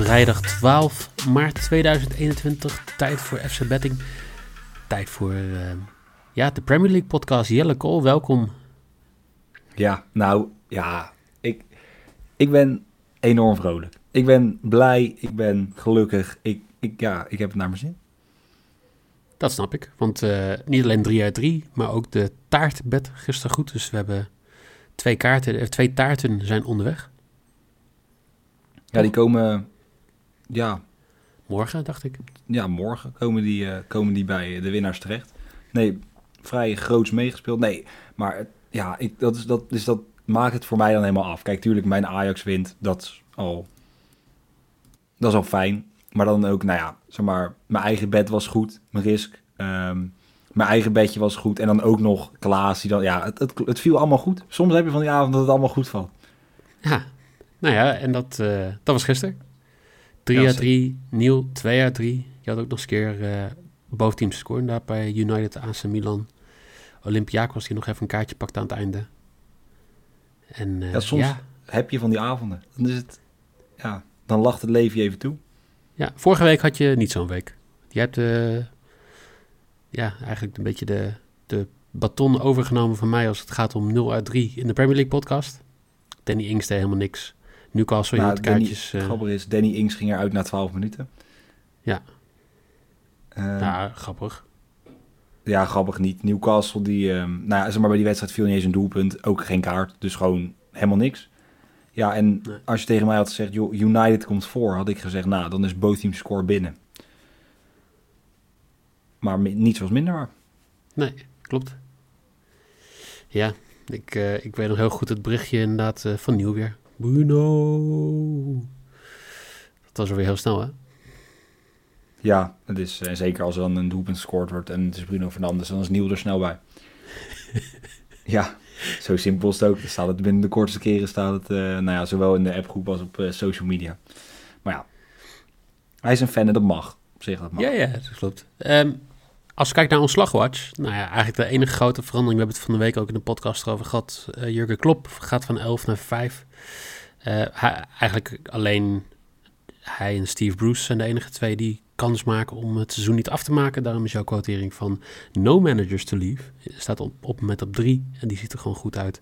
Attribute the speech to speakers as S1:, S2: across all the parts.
S1: Vrijdag 12 maart 2021. Tijd voor FC Betting. Tijd voor uh, ja, de Premier League podcast. Jelle Kool, welkom.
S2: Ja, nou ja, ik, ik ben enorm vrolijk. Ik ben blij, ik ben gelukkig. Ik, ik, ja, ik heb het naar mijn zin.
S1: Dat snap ik, want uh, niet alleen 3 uit 3, maar ook de taartbed gisteren goed. Dus we hebben twee, kaarten, eh, twee taarten zijn onderweg.
S2: Ja, die komen ja.
S1: Morgen, dacht ik.
S2: Ja, morgen komen die, uh, komen die bij de winnaars terecht. Nee, vrij groots meegespeeld. Nee, maar ja, ik, dat, is, dat, dus dat maakt het voor mij dan helemaal af. Kijk, tuurlijk, mijn Ajax wint. Dat is al, dat is al fijn. Maar dan ook, nou ja, zeg maar, mijn eigen bed was goed. Mijn risk. Um, mijn eigen bedje was goed. En dan ook nog Klaas. Die dan, ja, het, het, het, viel allemaal goed. Soms heb je van die avond dat het allemaal goed valt.
S1: Ja, nou ja, en dat, uh, dat was gisteren. 3 uit 3, Niel 2 uit 3. Je had ook nog eens keer uh, boventeams scoren daar bij United, AC Milan. Olympiakos die nog even een kaartje pakt aan het einde.
S2: En, uh, ja, soms ja. heb je van die avonden. Dan is het, ja, dan lacht het leven je even toe.
S1: Ja, vorige week had je niet zo'n week. Je hebt uh, ja, eigenlijk een beetje de, de baton overgenomen van mij als het gaat om 0 uit 3 in de Premier League podcast. Danny Ings deed helemaal niks. Newcastle, nou, had kaartjes...
S2: Danny, uh, grappig is, Danny Ings ging eruit na 12 minuten.
S1: Ja. Uh, ja, grappig.
S2: Ja, grappig niet. Newcastle, die... Um, nou ja, zeg maar, bij die wedstrijd viel niet eens een doelpunt. Ook geen kaart, dus gewoon helemaal niks. Ja, en nee. als je tegen mij had gezegd, joh, United komt voor, had ik gezegd, nou, dan is both teams score binnen. Maar niets was minder waar.
S1: Nee, klopt. Ja, ik, uh, ik weet nog heel goed het berichtje inderdaad uh, van Nieuw weer. Bruno. Dat was weer heel snel, hè?
S2: Ja, het is, en zeker als er dan een doelpunt gescoord wordt en het is Bruno Fernandes, dan is Nieuw er snel bij. ja, zo simpel is het ook. Dan staat het binnen de kortste keren, staat het, uh, nou ja, zowel in de appgroep als op uh, social media. Maar ja, hij is een fan en dat mag. Op zich, dat mag.
S1: Ja, ja, dat klopt. Um, als we kijken naar ontslagwatch, nou ja, eigenlijk de enige grote verandering, we hebben het van de week ook in de podcast erover gehad. Uh, Jurgen Klopp gaat van 11 naar 5. Uh, hij, eigenlijk alleen hij en Steve Bruce zijn de enige twee die kans maken om het seizoen niet af te maken. Daarom is jouw quotering van no managers to leave. Staat op, op met op drie en die ziet er gewoon goed uit.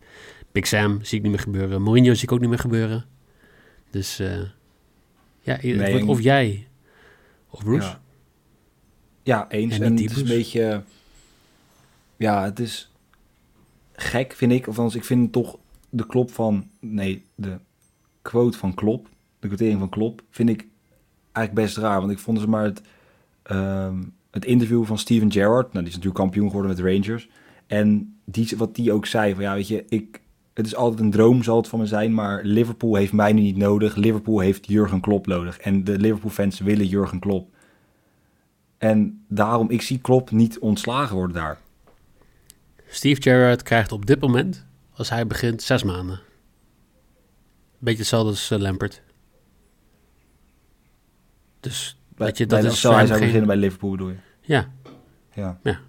S1: Big Sam zie ik niet meer gebeuren. Mourinho zie ik ook niet meer gebeuren. Dus uh, ja, nee, of jij of Bruce.
S2: Ja, ja eens. En, en het is een beetje... Ja, het is gek, vind ik. Of althans, ik vind toch de klop van... Nee, de quote van Klop, de quotering van Klop, vind ik eigenlijk best raar. Want ik vond ze maar het, um, het interview van Steven Gerrard, nou, die is natuurlijk kampioen geworden met Rangers. En die, wat die ook zei, van ja, weet je, ik, het is altijd een droom, zal het van me zijn, maar Liverpool heeft mij nu niet nodig. Liverpool heeft Jurgen Klopp nodig. En de Liverpool-fans willen Jurgen Klopp. En daarom, ik zie Klopp niet ontslagen worden daar.
S1: Steve Gerrard krijgt op dit moment, als hij begint, zes maanden. Beetje hetzelfde als uh, Lampert. Dus weet je, dat
S2: is zo hij zou geen... beginnen bij Liverpool, bedoel je?
S1: Ja.
S2: ja.
S1: ja.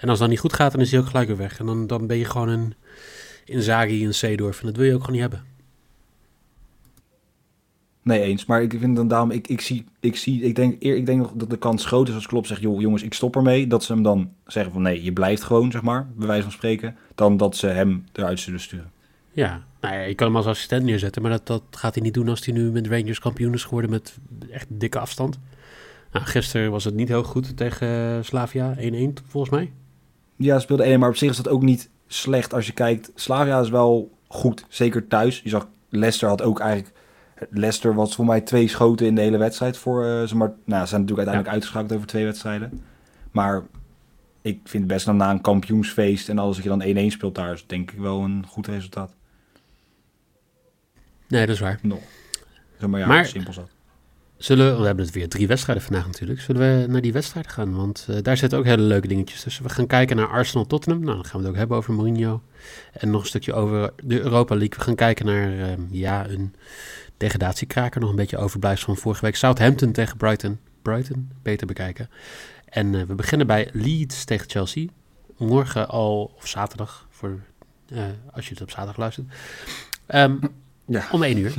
S1: En als dat niet goed gaat, dan is hij ook gelijk weer weg. En dan, dan ben je gewoon een Inzaghi, een Seedorf. En dat wil je ook gewoon niet hebben.
S2: Nee, eens. Maar ik vind dan daarom, ik, ik zie, ik zie, ik denk, ik denk nog dat de kans groot is als Klopp zegt, joh, jongens, ik stop ermee. Dat ze hem dan zeggen van, nee, je blijft gewoon, zeg maar, bij wijze van spreken. Dan dat ze hem eruit zullen sturen.
S1: Ja, nou ja, je kan hem als assistent neerzetten, maar dat, dat gaat hij niet doen als hij nu met Rangers kampioen is geworden met echt dikke afstand. Nou, gisteren was het niet heel goed tegen Slavia, 1-1 volgens mij.
S2: Ja, speelde 1 maar op zich is dat ook niet slecht als je kijkt. Slavia is wel goed, zeker thuis. Je zag, Leicester had ook eigenlijk... Leicester was voor mij twee schoten in de hele wedstrijd voor uh, ze. Maar nou, ze zijn natuurlijk uiteindelijk ja. uitgeschakeld over twee wedstrijden. Maar ik vind best dan na een kampioensfeest en alles dat je dan 1-1 speelt daar, is denk ik wel een goed resultaat.
S1: Nee, dat is waar.
S2: Nog. Zeg maar ja, maar, simpel zat.
S1: Zullen we, we hebben het weer drie wedstrijden vandaag natuurlijk. Zullen we naar die wedstrijden gaan? Want uh, daar zitten ook hele leuke dingetjes tussen. We gaan kijken naar Arsenal-Tottenham. Nou, dan gaan we het ook hebben over Mourinho. En nog een stukje over de Europa League. We gaan kijken naar uh, ja, een degradatiekraker. Nog een beetje overblijfsel van vorige week. Southampton tegen Brighton. Brighton, beter bekijken. En uh, we beginnen bij Leeds tegen Chelsea. Morgen al, of zaterdag, voor, uh, als je het op zaterdag luistert. Um, ja. Om één uur.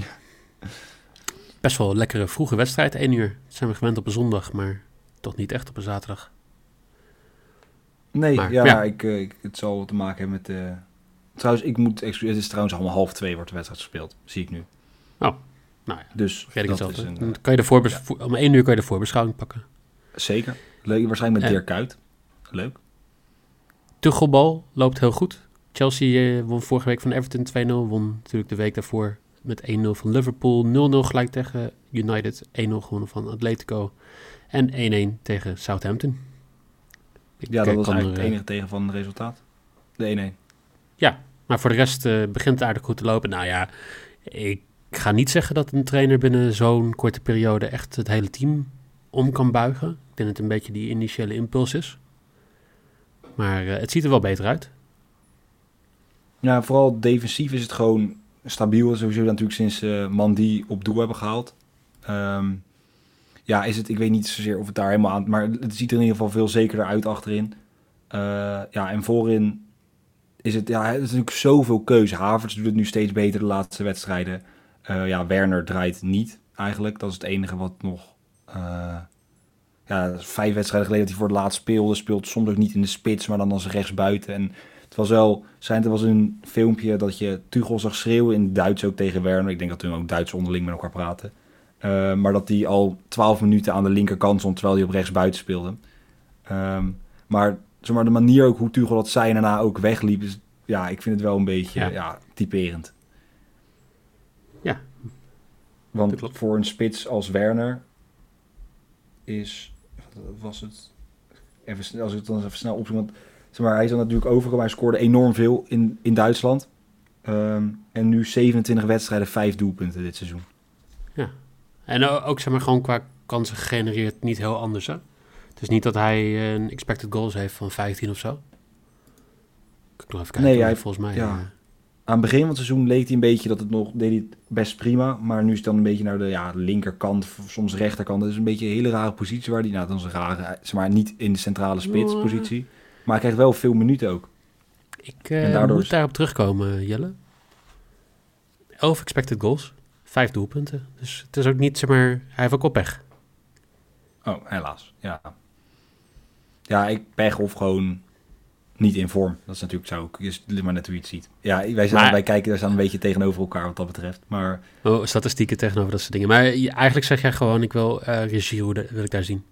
S1: Best wel een lekkere vroege wedstrijd, één uur. Dat zijn we gewend op een zondag, maar toch niet echt op een zaterdag.
S2: Nee, maar, ja, ja. Ik, ik, het zal te maken hebben met... Uh, trouwens, ik moet... Het is trouwens allemaal half twee wordt de wedstrijd gespeeld, zie ik nu.
S1: Oh, nou ja. Dus dat een, Dan kan je de ja. Om één uur kan je de voorbeschouwing pakken.
S2: Zeker. Leuk, waarschijnlijk met Dirk Kuyt. Leuk.
S1: Tuchelbal loopt heel goed. Chelsea won vorige week van Everton 2-0. Won natuurlijk de week daarvoor met 1-0 van Liverpool. 0-0 gelijk tegen United. 1-0 gewonnen van Atletico. En 1-1 tegen Southampton.
S2: ja, dat was eigenlijk het enige tegen van het resultaat. De 1-1.
S1: Ja, maar voor de rest uh, begint het aardig goed te lopen. Nou ja, ik ga niet zeggen dat een trainer binnen zo'n korte periode echt het hele team om kan buigen. Ik denk dat het een beetje die initiële impuls is. Maar uh, het ziet er wel beter uit.
S2: Ja, vooral defensief is het gewoon stabiel. Sowieso natuurlijk sinds uh, Mandy op doel hebben gehaald. Um, ja, is het, ik weet niet zozeer of het daar helemaal aan... Maar het ziet er in ieder geval veel zekerder uit achterin. Uh, ja, en voorin is het... Ja, het is natuurlijk zoveel keuze. Havertz doet het nu steeds beter de laatste wedstrijden. Uh, ja, Werner draait niet eigenlijk. Dat is het enige wat nog... ja, vijf wedstrijden geleden dat hij voor het laatst speelde. Speelt soms ook niet in de spits, maar dan als rechtsbuiten. En het was wel, zijn, er was een filmpje dat je Tuchel zag schreeuwen in Duits ook tegen Werner. Ik denk dat toen ook Duits onderling met elkaar praten. Uh, maar dat hij al 12 minuten aan de linkerkant stond terwijl hij op rechts buiten speelde. Um, maar, zeg maar de manier ook hoe Tuchel dat zei en daarna ook wegliep, is, ja, ik vind het wel een beetje ja. ja typerend.
S1: Ja.
S2: Want voor een spits als Werner is, was het? Even, als ik het dan even snel opzoek, want Zeg maar, hij is dan natuurlijk overgekomen. Hij scoorde enorm veel in, in Duitsland. Um, en nu 27 wedstrijden, 5 doelpunten dit seizoen.
S1: Ja. En ook zeg maar gewoon qua kansen gegenereerd niet heel anders hè? Het is niet dat hij een expected goals heeft van 15 of zo. Ik nog even kijken. Nee, hij, volgens mij...
S2: Ja. Uh, aan het begin van het seizoen leek hij een beetje dat het nog deed hij best prima. Maar nu is het dan een beetje naar de ja, linkerkant, soms rechterkant. Dat is een beetje een hele rare positie waar hij, nou, dat is een rare, zeg maar, niet in de centrale spitspositie. Maar hij krijgt wel veel minuten ook.
S1: Ik uh, moet daarop terugkomen, Jelle. 11 expected goals, 5 doelpunten. Dus het is ook niet, zeg maar, hij heeft ook op pech.
S2: Oh, helaas, ja. Ja, ik pech of gewoon niet in vorm. Dat is natuurlijk zo. Is maar net hoe je het ziet. Ja, wij, zijn, maar, wij kijken daar staan een beetje tegenover elkaar wat dat betreft. Maar...
S1: Oh, statistieken tegenover dat soort dingen. Maar eigenlijk zeg jij gewoon, ik wil uh, Giroud, wil ik daar zien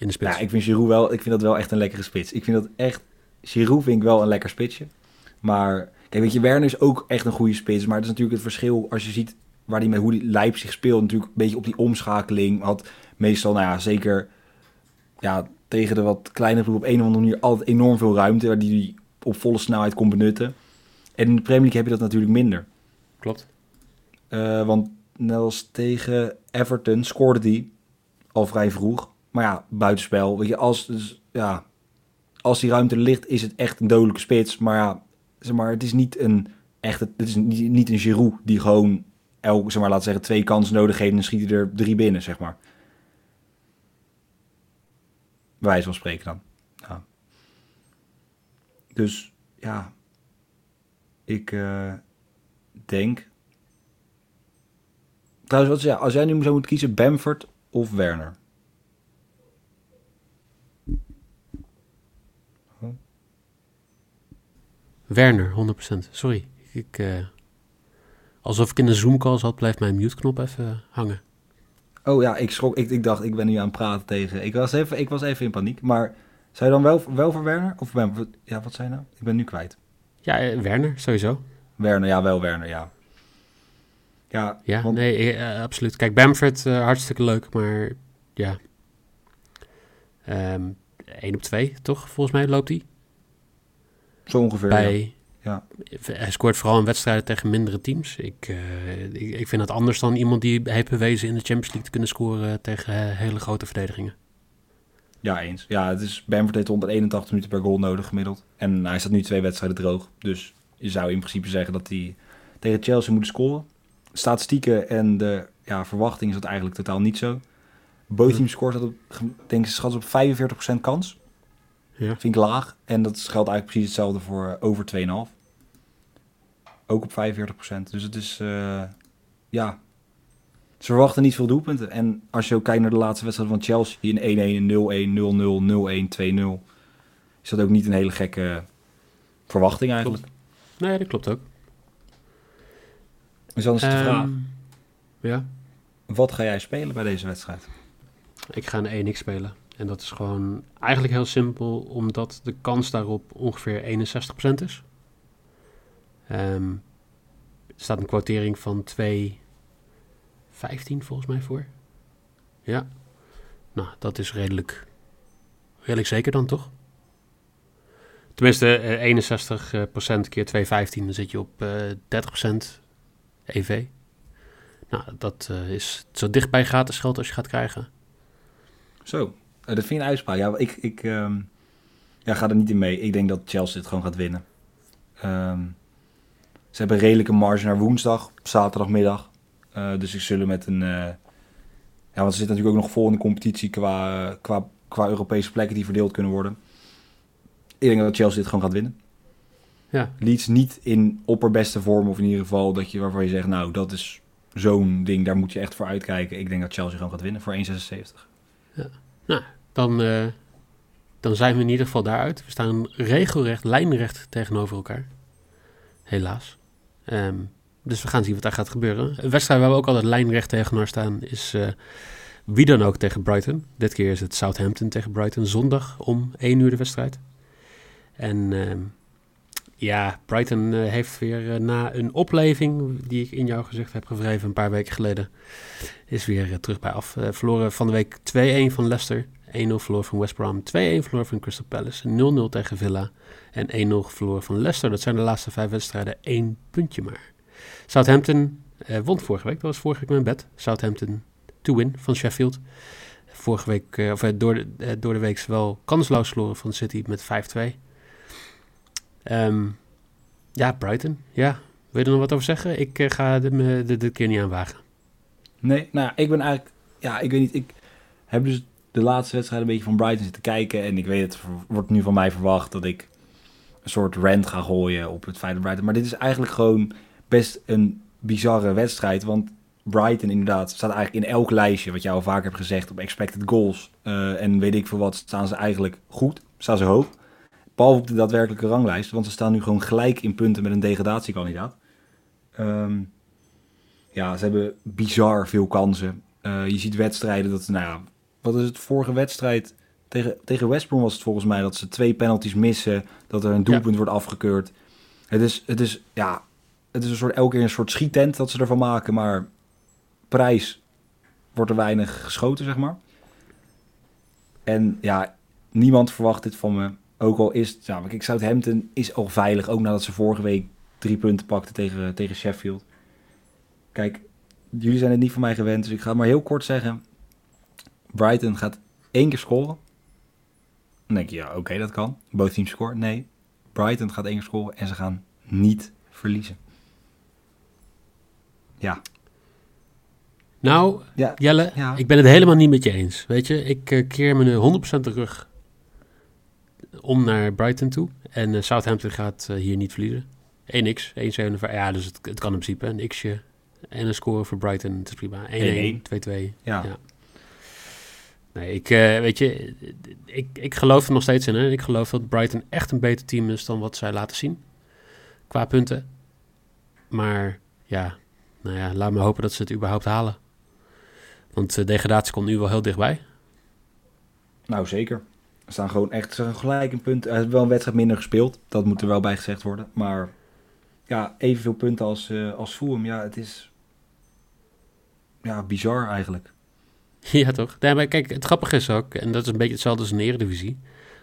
S1: in de spits.
S2: Ja, ik vind Giroud wel, ik vind dat wel echt een lekkere spits. Ik vind dat echt, Giroud vind ik wel een lekker spitsje. Maar, kijk, weet je, Werner is ook echt een goede spits. Maar het is natuurlijk het verschil als je ziet waar die met hoe die Leipzig speelt. Natuurlijk een beetje op die omschakeling. Had meestal, nou ja, zeker ja, tegen de wat kleinere ploeg op een of andere manier altijd enorm veel ruimte. Waar die op volle snelheid kon benutten. En in de Premier League heb je dat natuurlijk minder.
S1: Klopt.
S2: Uh, want net als tegen Everton scoorde die al vrij vroeg. Maar ja, buitenspel. Weet je, als, dus, ja, als die ruimte ligt, is het echt een dodelijke spits. Maar ja, zeg maar, het is niet een echt, het is niet, niet een Giroud die gewoon elke, zeg maar, laten zeggen, twee kansen nodig heeft en dan schiet hij er drie binnen, zeg maar. Wijze van spreken dan. Dus ja, ik uh, denk. Trouwens, wat, ja, als jij nu zou moeten kiezen, Bamford of Werner?
S1: Werner, 100%. Sorry. Ik, uh, alsof ik in een Zoom-call zat, blijft mijn mute-knop even hangen.
S2: Oh ja, ik schrok. Ik, ik dacht, ik ben nu aan het praten tegen. Ik was even, ik was even in paniek. Maar zou je dan wel, wel voor Werner? Of ben, ja, wat zei nou? Ik ben nu kwijt.
S1: Ja, uh, Werner, sowieso.
S2: Werner, ja, wel Werner, ja.
S1: Ja, ja want... nee, uh, absoluut. Kijk, Bamford, hartstikke leuk, maar ja. Um, 1 op 2, toch? Volgens mij loopt hij.
S2: Zo ongeveer,
S1: Bij, ja. Hij scoort vooral in wedstrijden tegen mindere teams. Ik, uh, ik, ik, vind dat anders dan iemand die heeft bewezen in de Champions League te kunnen scoren tegen hele grote verdedigingen.
S2: Ja, eens. Ja, het is, Bamford heeft 181 minuten per goal nodig gemiddeld. En hij staat nu twee wedstrijden droog. Dus je zou in principe zeggen dat hij tegen Chelsea moet scoren. Statistieken en de ja, verwachting is dat eigenlijk totaal niet zo. Both scoort dat op, denk ik, schat op 45% kans. Ja. Vind ik laag. En dat geldt eigenlijk precies hetzelfde voor over 2,5. Ook op 45%. Dus het is, uh, ja, ze verwachten niet veel doelpunten. En als je ook kijkt naar de laatste wedstrijd van Chelsea, in 1-1, 0-1, 0-0, 0-1, 2-0, is dat ook niet een hele gekke verwachting eigenlijk.
S1: Nee, dat klopt ook.
S2: Dus dan is de um, vraag.
S1: Ja?
S2: Wat ga jij spelen bij deze wedstrijd?
S1: Ik ga een 1x spelen. En dat is gewoon eigenlijk heel simpel, omdat de kans daarop ongeveer 61% is. Um, er staat een quotering van 2 15 volgens mij voor. Ja. Nou, dat is redelijk, redelijk zeker dan toch? Tenminste, uh, 61% keer 2,15, dan zit je op uh, 30% EV. Nou, dat uh, is zo dichtbij gratis geld als je gaat krijgen.
S2: Zo, uh, dat vind je een uitspraak. Ja, ik, ik um, ja, ga er niet in mee. Ik denk dat Chelsea het gewoon gaat winnen. Um, ze hebben een redelijke marge naar woensdag, zaterdagmiddag. Uh, dus ik zullen met een. Uh, ja, want ze zitten natuurlijk ook nog vol in de competitie qua, qua, qua Europese plekken die verdeeld kunnen worden. Ik denk dat Chelsea dit gewoon gaat winnen.
S1: Ja.
S2: Leeds niet in opperbeste vorm, of in ieder geval dat je, waarvan je zegt, nou, dat is zo'n ding, daar moet je echt voor uitkijken. Ik denk dat Chelsea gewoon gaat winnen voor 1,76.
S1: Ja. Nou, dan, uh, dan zijn we in ieder geval daaruit. We staan regelrecht, lijnrecht tegenover elkaar. Helaas. Um, dus we gaan zien wat daar gaat gebeuren. Een wedstrijd waar we ook altijd lijnrecht tegenover staan is uh, wie dan ook tegen Brighton. Dit keer is het Southampton tegen Brighton. Zondag om 1 uur de wedstrijd. En uh, ja, Brighton uh, heeft weer uh, na een opleving die ik in jouw gezicht heb gevreven een paar weken geleden, is weer terug bij af. verloren van de week 2-1 van Leicester. 1-0 verloren van West Brom. 2-1 verloren van Crystal Palace. 0-0 tegen Villa. En 1-0 verloren van Leicester. Dat zijn de laatste vijf wedstrijden. één puntje maar. Southampton uh, won vorige week. Dat was vorige week mijn bed. Southampton to win van Sheffield. Vorige week, of door, de, door de week wel kansloos verloren van City met 5-2. Ehm, ja, Brighton. Ja, wil je er nog wat over zeggen? Ik ga de, de, de keer niet aan wagen.
S2: Nee, nou ik ben eigenlijk... Ja, ik weet niet. Ik heb dus de laatste wedstrijd een beetje van Brighton zitten kijken. En ik weet, het wordt nu van mij verwacht dat ik een soort rant ga gooien op het feit dat Brighton... Maar dit is eigenlijk gewoon best een bizarre wedstrijd. Want Brighton inderdaad staat eigenlijk in elk lijstje, wat jij al vaak hebt gezegd, op expected goals. Uh, en weet ik veel wat, staan ze eigenlijk goed, staan ze hoog. Behalve op de daadwerkelijke ranglijst, want ze staan nu gewoon gelijk in punten met een degradatiekandidaat. Um, ja, ze hebben bizar veel kansen. Uh, je ziet wedstrijden dat, nou ja, wat is het, vorige wedstrijd tegen, tegen West Brom was het volgens mij dat ze twee penalties missen, dat er een doelpunt wordt afgekeurd. Het is, het is, ja, het is een soort, elke keer een soort schietent dat ze ervan maken, maar prijs wordt er weinig geschoten, zeg maar. En ja, niemand verwacht dit van me. Ook al is het, ja, kijk, Southampton is al veilig, ook nadat ze vorige week drie punten pakten tegen, tegen Sheffield. Kijk, jullie zijn het niet van mij gewend, dus ik ga maar heel kort zeggen. Brighton gaat één keer scoren. Dan denk je, ja, oké, dat kan. Both teams scoren. Nee, Brighton gaat één keer scoren en ze gaan niet verliezen. Ja.
S1: Nou, ja. Jelle, ik ben het helemaal niet met je eens. Weet je, ik uh, keer me 100% terug om naar Brighton toe. En uh, Southampton gaat uh, hier niet verliezen. 1x, 1,7. Ja, dus het, het, kan in principe een x'je en een score voor Brighton. Is prima. 1-1, 2-2. Ja. ja. Nee, ik, weet je, ik, ik geloof er nog steeds in. Hè. Ik geloof dat Brighton echt een beter team is dan wat zij laten zien. Qua punten. Maar ja, nou ja, laat me hopen dat ze het überhaupt halen. Want de degradatie komt nu wel heel dichtbij.
S2: Nou, zeker. We staan gewoon echt gelijk een punt. Er is wel een wedstrijd minder gespeeld. Dat moet er wel bij gezegd worden. Maar ja, evenveel punten als, uh, als Fulham. Ja, het is ja, bizar eigenlijk.
S1: Ja, toch? Ja, maar kijk, het grappige is ook, en dat is een beetje hetzelfde als een Eredivisie.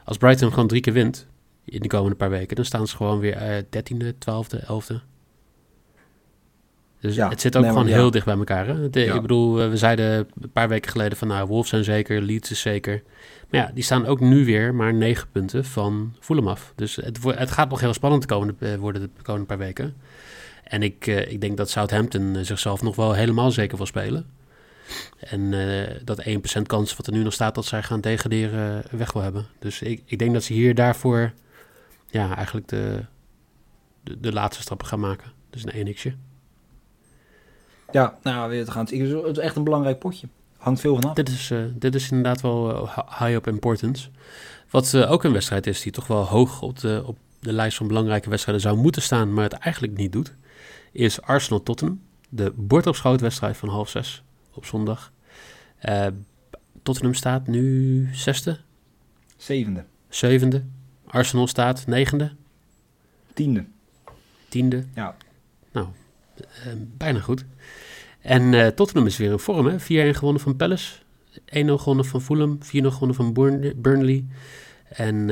S1: Als Brighton gewoon drie keer wint in de komende paar weken, dan staan ze gewoon weer dertiende, twaalfde, elfde. Dus het zit ook gewoon heel dicht bij elkaar. Hè? Ik bedoel, we zeiden een paar weken geleden van nou, Wolves zijn zeker, Leeds is zeker. Maar ja, die staan ook nu weer maar negen punten van Fulham af. Dus het, het gaat nog heel spannend de komende, worden de komende paar weken. En ik, uh, ik denk dat Southampton eh, zichzelf nog wel helemaal zeker wil spelen. En dat 1% kans wat er nu nog staat dat zij gaan degraderen weg wil hebben. Dus ik, ik denk dat ze hier daarvoor ja, eigenlijk de, de, de laatste stappen gaan maken. Dus een enixje.
S2: Ja, nou, te gaan. Het is echt een belangrijk potje. Hangt veel vanaf.
S1: Dit is, uh, dit is inderdaad wel high up importance. Wat uh, ook een wedstrijd is die toch wel hoog op de, op de lijst van belangrijke wedstrijden zou moeten staan, maar het eigenlijk niet doet is Arsenal-Tottenham. De bordopschootwedstrijd van half zes op zondag. Uh, Tottenham staat nu zesde?
S2: Zevende.
S1: Zevende. Arsenal staat negende?
S2: Tiende.
S1: Tiende.
S2: Ja.
S1: Nou, uh, bijna goed. En uh, Tottenham is weer in vorm, hè? 4-1 gewonnen van Palace. 1-0 gewonnen van Fulham. 4-0 gewonnen van Burnley. En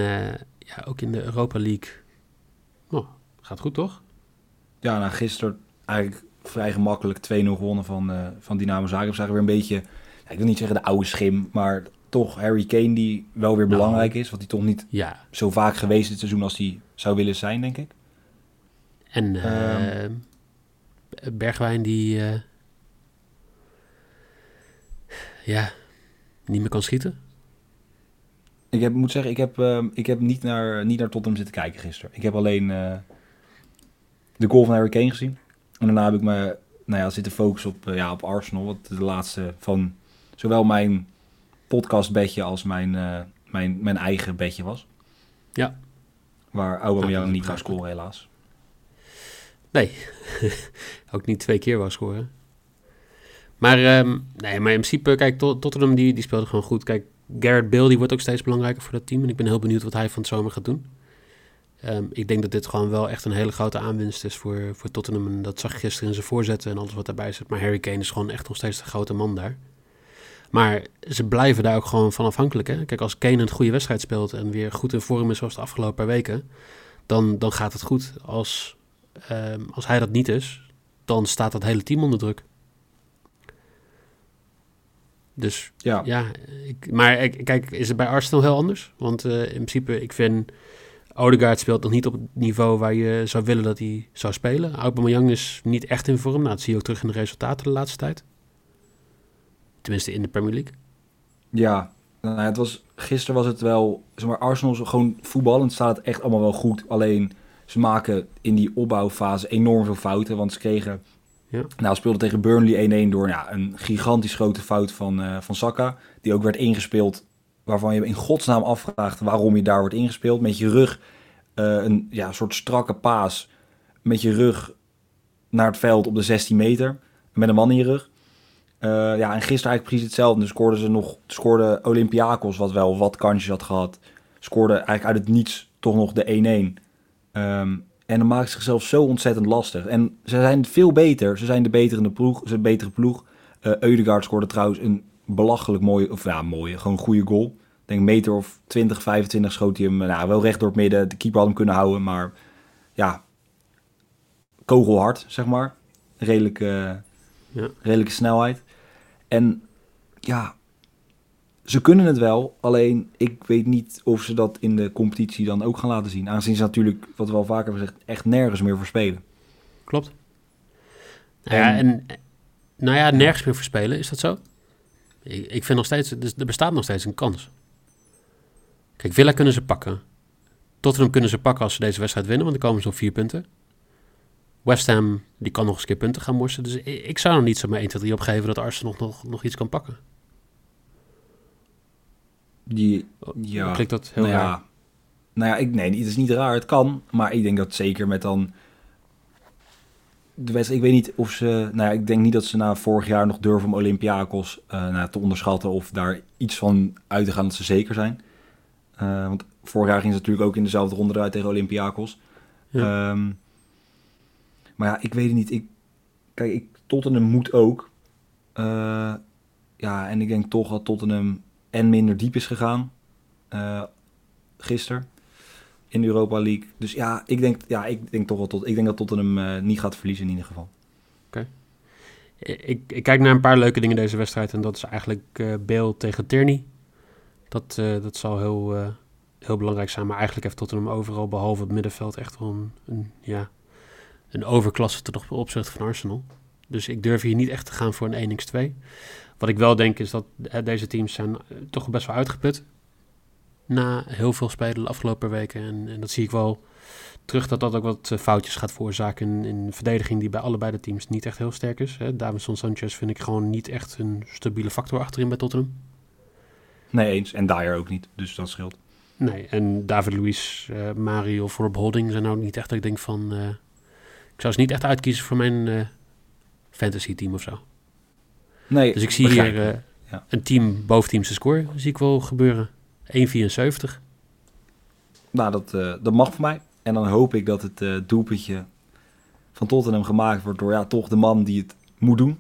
S1: ja, ook in de Europa League. Oh, gaat goed, toch?
S2: Ja, nou, gisteren eigenlijk vrij gemakkelijk 2-0 gewonnen van, uh, van Dynamo Zagreb. Zagen weer een beetje, ik wil niet zeggen de oude schim, maar toch Harry Kane die wel weer nou, belangrijk is. Wat hij toch niet
S1: ja.
S2: zo vaak geweest dit seizoen als hij zou willen zijn, denk ik.
S1: En uh, um, Bergwijn die uh, ja, niet meer kan schieten.
S2: Ik heb, moet zeggen, ik heb, uh, ik heb niet, naar, niet naar Tottenham zitten kijken gisteren. Ik heb alleen de goal van Harry Kane gezien. En daarna heb ik me nou ja, zitten focussen op, uh, ja, op Arsenal. Wat de laatste van zowel mijn podcastbedje als mijn, uh, mijn, mijn eigen bedje was.
S1: Ja.
S2: Waar Aubameyang niet gaat scoren helaas.
S1: Nee, ook niet twee keer wou scoren. Maar, um, nee, maar in principe, kijk, Tottenham die, die speelde gewoon goed. Kijk, Garrett Bale die wordt ook steeds belangrijker voor dat team. En ik ben heel benieuwd wat hij van het zomer gaat doen. Um, ik denk dat dit gewoon wel echt een hele grote aanwinst is voor, voor Tottenham. En dat zag je gisteren in zijn voorzetten en alles wat daarbij zit. Maar Harry Kane is gewoon echt nog steeds de grote man daar. Maar ze blijven daar ook gewoon van afhankelijk. Hè? Kijk, als Kane een goede wedstrijd speelt en weer goed in vorm is zoals de afgelopen paar weken, dan, dan gaat het goed. Als, um, als hij dat niet is, dan staat dat hele team onder druk. Dus ja, ja ik, maar kijk, is het bij Arsenal heel anders? Want uh, in principe, ik vind Odegaard speelt nog niet op het niveau waar je zou willen dat hij zou spelen. Aubameyang is niet echt in vorm. Nou, dat zie je ook terug in de resultaten de laatste tijd. Tenminste in de Premier League.
S2: Ja, nou, het was, gisteren was het wel... Zeg maar, Arsenal gewoon voetballend staat het echt allemaal wel goed. Alleen ze maken in die opbouwfase enorm veel fouten. Want ze kregen... Nou, speelden tegen Burnley 1-1 door ja, een gigantisch grote fout van, uh, van Saka. Die ook werd ingespeeld waarvan je in godsnaam afvraagt waarom je daar wordt ingespeeld. Met je rug, uh, een ja, soort strakke paas, met je rug naar het veld op de 16 meter, met een man in je rug. Uh, ja, en gisteren eigenlijk precies hetzelfde. Dus scoorden ze nog, scoorde Olympiakos, wat wel wat kansjes had gehad, scoorde eigenlijk uit het niets toch nog de 1-1. Um, ehm, en dan maakt ze zichzelf zo ontzettend lastig. En ze zijn veel beter. Ze zijn de betere ploeg. Ze zijn de betere ploeg. Uh, Eudegaard scoorde trouwens een belachelijk mooie, of ja, mooie, gewoon goede goal. Ik denk meter of 20, 25 schoot hij hem nou, wel recht door het midden. De keeper had hem kunnen houden, maar ja, kogelhard, zeg maar. Redelijke, ja. redelijke snelheid. En ja, ze kunnen het wel, alleen ik weet niet of ze dat in de competitie dan ook gaan laten zien. Aangezien ze natuurlijk, wat we al vaker hebben gezegd, echt nergens meer voor spelen.
S1: Klopt. Nou ja, en, nou ja, nergens meer voor spelen, is dat zo? Ik, ik vind nog steeds, dus er bestaat nog steeds een kans. Kijk, Villa kunnen ze pakken. Tottenham kunnen ze pakken als ze deze wedstrijd winnen, want dan komen ze op vier punten. West Ham, die kan nog eens een keer punten gaan morsen. Dus ik zou er niet zo maar 1, 2, 3 opgeven dat Arsenal nog, nog, nog iets kan pakken.
S2: Die, ja.
S1: Klinkt dat heel
S2: nou
S1: raar?
S2: Ja. Nou ja, ik, nee, het is niet raar. Het kan. Maar ik denk dat zeker met dan de wedstrijd, ik weet niet of ze. Nou ja, ik denk niet dat ze na vorig jaar nog durven om Olympiakos uh, nou, te onderschatten of daar iets van uit te gaan dat ze zeker zijn. Uh, want vorig jaar ging ze natuurlijk ook in dezelfde ronde eruit tegen Olympiakos. Ja. Um, maar ja, ik weet het niet. Ik, kijk, ik, Tottenham moet ook. Uh, ja, en ik denk toch dat Tottenham en minder diep is gegaan. gisteren in de Europa League. Dus ja, ik denk, ja, ik denk toch wel tot. Ik denk dat Tottenham uh, niet gaat verliezen in ieder geval.
S1: Oké. Ik, ik, kijk naar een paar leuke dingen deze wedstrijd. En dat is eigenlijk uh, Bale tegen Tierney. Dat, uh, dat zal heel, heel belangrijk zijn. Maar eigenlijk heeft Tottenham overal, behalve het middenveld, echt wel een, een ja, een overklasse ten opzichte van Arsenal. Dus ik durf hier niet echt te gaan voor een 1x2. Wat ik wel denk is dat deze teams zijn toch best wel uitgeput na heel veel spelen de afgelopen weken. En, en, dat zie ik wel terug dat dat ook wat eh, foutjes gaat veroorzaken in, in verdediging die bij allebei de teams niet echt heel sterk is. Hè. Davidson Sanchez vind ik gewoon niet echt een stabiele factor achterin bij Tottenham.
S2: Nee, eens. En Dyer ook niet, dus dat scheelt.
S1: Nee, en David Luiz, uh, Mario of Rob Holding zijn ook niet echt ik denk van... Uh, ik zou ze niet echt uitkiezen voor mijn uh, fantasy team of zo.
S2: Nee,
S1: Dus ik zie hier ja. een team boven teams te score, zie ik wel gebeuren. 1,74.
S2: Nou, dat, uh, dat mag voor mij. En dan hoop ik dat het uh, doelpuntje van Tottenham gemaakt wordt door ja, toch de man die het moet doen.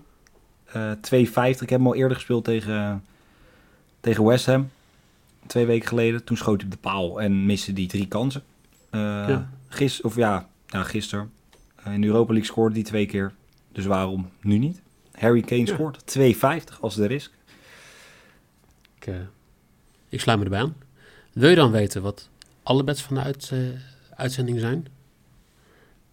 S2: Uh, eh, 2,50. Ik heb hem al eerder gespeeld tegen, tegen West Ham. Twee weken geleden. Toen schoot hij op de paal en miste die drie kansen. Ja. Gis, of ja, ja, gisteren. in de Europa League scoorde die twee keer. Dus waarom nu niet? Harry Kane scoort 2,50 als de risk.
S1: Ik ik sluit me erbij aan. Wil je dan weten wat alle bets van de uit, uh, uitzending zijn?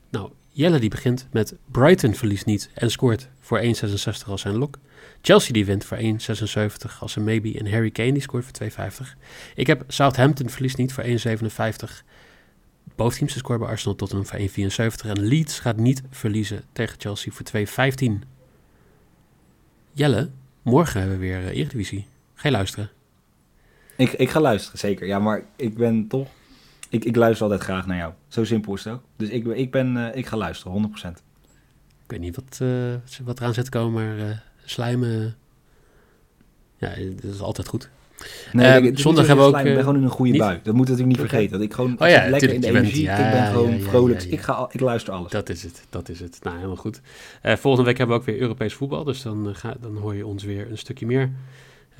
S1: Nou, Jelle die begint met Brighton verliest niet en scoort voor 1,66 als zijn lok. Chelsea die wint voor 1,76 als een maybe. En Harry Kane die scoort voor 2,50. Ik heb Southampton verliest niet voor 1,57. Boventeams score bij Arsenal Tottenham voor 1,74. En Leeds gaat niet verliezen tegen Chelsea voor 2,15. Jelle, morgen hebben we weer uh, Eredivisie. Ga je luisteren?
S2: Ik, ik ga luisteren, zeker. Ja, maar ik ben toch... Ik, ik luister altijd graag naar jou. Zo simpel is het ook. Dus ik, ik, ben, uh, ik ga luisteren, 100%. Ik
S1: weet niet wat, uh, wat eraan zit te komen, maar slijmen... Ja, dat is altijd goed.
S2: Nee, uh, zondag hebben we ook. Ik ben gewoon in een goede niet? bui. Dat moet natuurlijk niet vergeten. Dat ik gewoon oh, ja, lekker in de energie. Ja, ik ben gewoon ja, vrolijk. Ik, ga, ik luister alles.
S1: Dat is het. Dat is het. Nou, helemaal goed. Uh, volgende week hebben we ook weer Europees voetbal. Dus dan, ga, dan hoor je ons weer een stukje meer.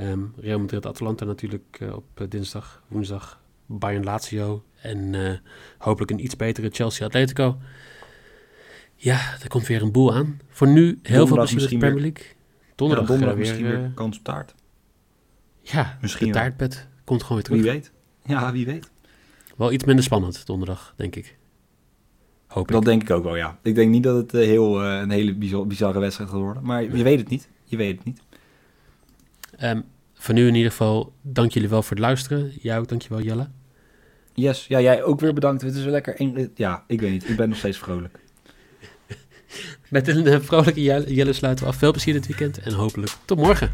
S1: Um, Real Madrid-Atalanta natuurlijk op dinsdag, woensdag Bayern-Lazio en uh, hopelijk een iets betere Chelsea-Atletico. Ja, er komt weer een boel aan. Voor nu heel veel plezier met de Premier League.
S2: Donderdag, weer, misschien weer kans op taart.
S1: Ja, misschien de taartpet komt gewoon weer terug.
S2: Wie weet. Ja, wie weet.
S1: Wel iets minder spannend donderdag, denk ik.
S2: Hoop dat denk ik ook wel, ja. Ik denk niet dat het heel, een hele bizarre wedstrijd gaat worden. Maar je weet het niet. Je weet het niet.
S1: Um, voor nu in ieder geval, dank jullie wel voor het luisteren. Jij ook, dankjewel Jelle.
S2: Yes, ja, jij ook weer bedankt. Het is wel lekker. Een, ja, ik weet niet. Ik ben nog steeds vrolijk.
S1: Met een uh, vrolijke Jelle sluiten we af. Veel plezier dit weekend en hopelijk tot morgen.